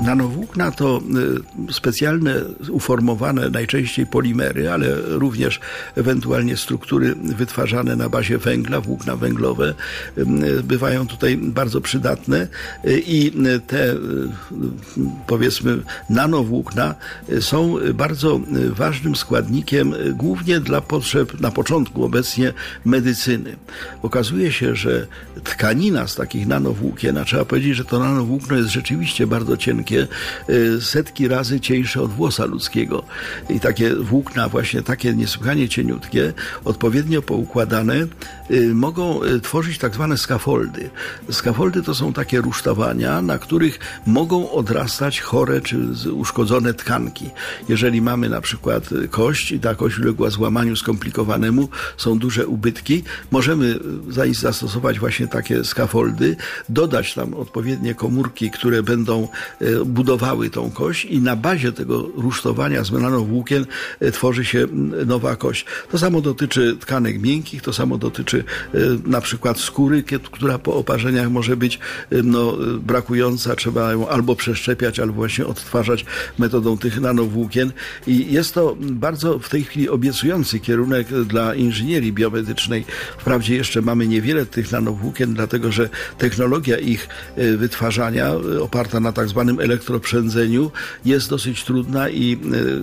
Nanowłókna to y, specjalne, uformowane najczęściej polimery, ale również ewentualnie struktury wytwarzane na bazie węgla, włókna węglowe y, bywają tutaj bardzo przydatne y, i te powiedzmy nanowłókna są bardzo ważnym składnikiem głównie dla potrzeb na początku obecnie medycyny. Okazuje się, że tkanina z takich nanowłókien, a trzeba powiedzieć, że to nanowłókno jest rzeczywiście bardzo cienkie, Y, setki razy cieńsze od włosa ludzkiego. I takie włókna, właśnie takie niesłychanie cieniutkie, odpowiednio poukładane, y, mogą y, tworzyć tak zwane skafoldy. Skafoldy to są takie rusztowania, na których mogą odrastać chore czy uszkodzone tkanki. Jeżeli mamy na przykład kość i ta kość uległa złamaniu skomplikowanemu, są duże ubytki, możemy zastosować właśnie takie skafoldy, dodać tam odpowiednie komórki, które będą budowały tą kość i na bazie tego rusztowania z włókien e, tworzy się nowa kość. To samo dotyczy tkanek miękkich, to samo dotyczy e, na przykład skóry, która po oparzeniach może być e, no, brakująca, trzeba ją albo przeszczepiać, albo właśnie odtwarzać metodą tych nanowłókien i jest to bardzo w tej chwili obiecujący kierunek dla inżynierii biomedycznej. Wprawdzie jeszcze mamy niewiele tych nanowłókien, dlatego że technologia ich wytwarzania oparta na tak zwanym elektroprzędzeniu jest dosyć trudna i e,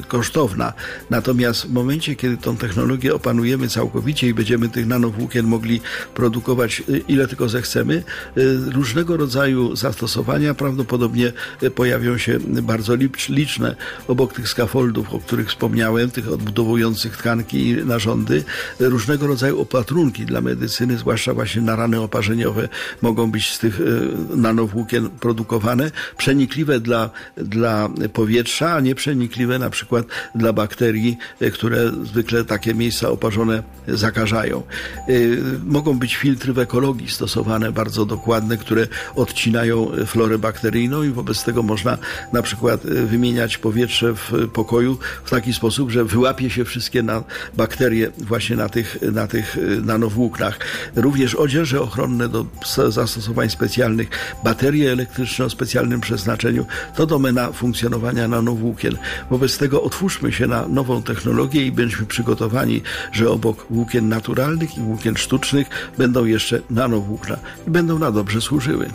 kosztowna. Natomiast w momencie, kiedy tą technologię opanujemy całkowicie i będziemy tych nanowłókien mogli produkować e, ile tylko zechcemy, e, różnego rodzaju zastosowania prawdopodobnie pojawią się bardzo liczne. Obok tych skafoldów, o których wspomniałem, tych odbudowujących tkanki i narządy, różnego rodzaju opatrunki dla medycyny, zwłaszcza właśnie na rany oparzeniowe, mogą być z tych nanowłókien produkowane, przenikliwe dla, dla powietrza, a nieprzenikliwe na przykład dla bakterii, e, które zwykle takie miejsca oparzone zakażają. E, mogą być filtry w ekologii stosowane, bardzo dokładne, które odcinają florę bakteryjną i wobec tego można na przykład e, wymieniać powietrze w pokoju w taki sposób, że wyłapie się wszystkie na bakterie właśnie na tych, na tych nanowłóknach. Również odzieże ochronne do zastosowań specjalnych, baterie elektryczne o specjalnym przeznaczeniu, to domena funkcjonowania nanowłókien. Wobec tego otwórzmy się na nową technologię i bądźmy przygotowani, że obok włókien naturalnych i włókien sztucznych będą jeszcze nanowłókna i będą na dobrze służyły.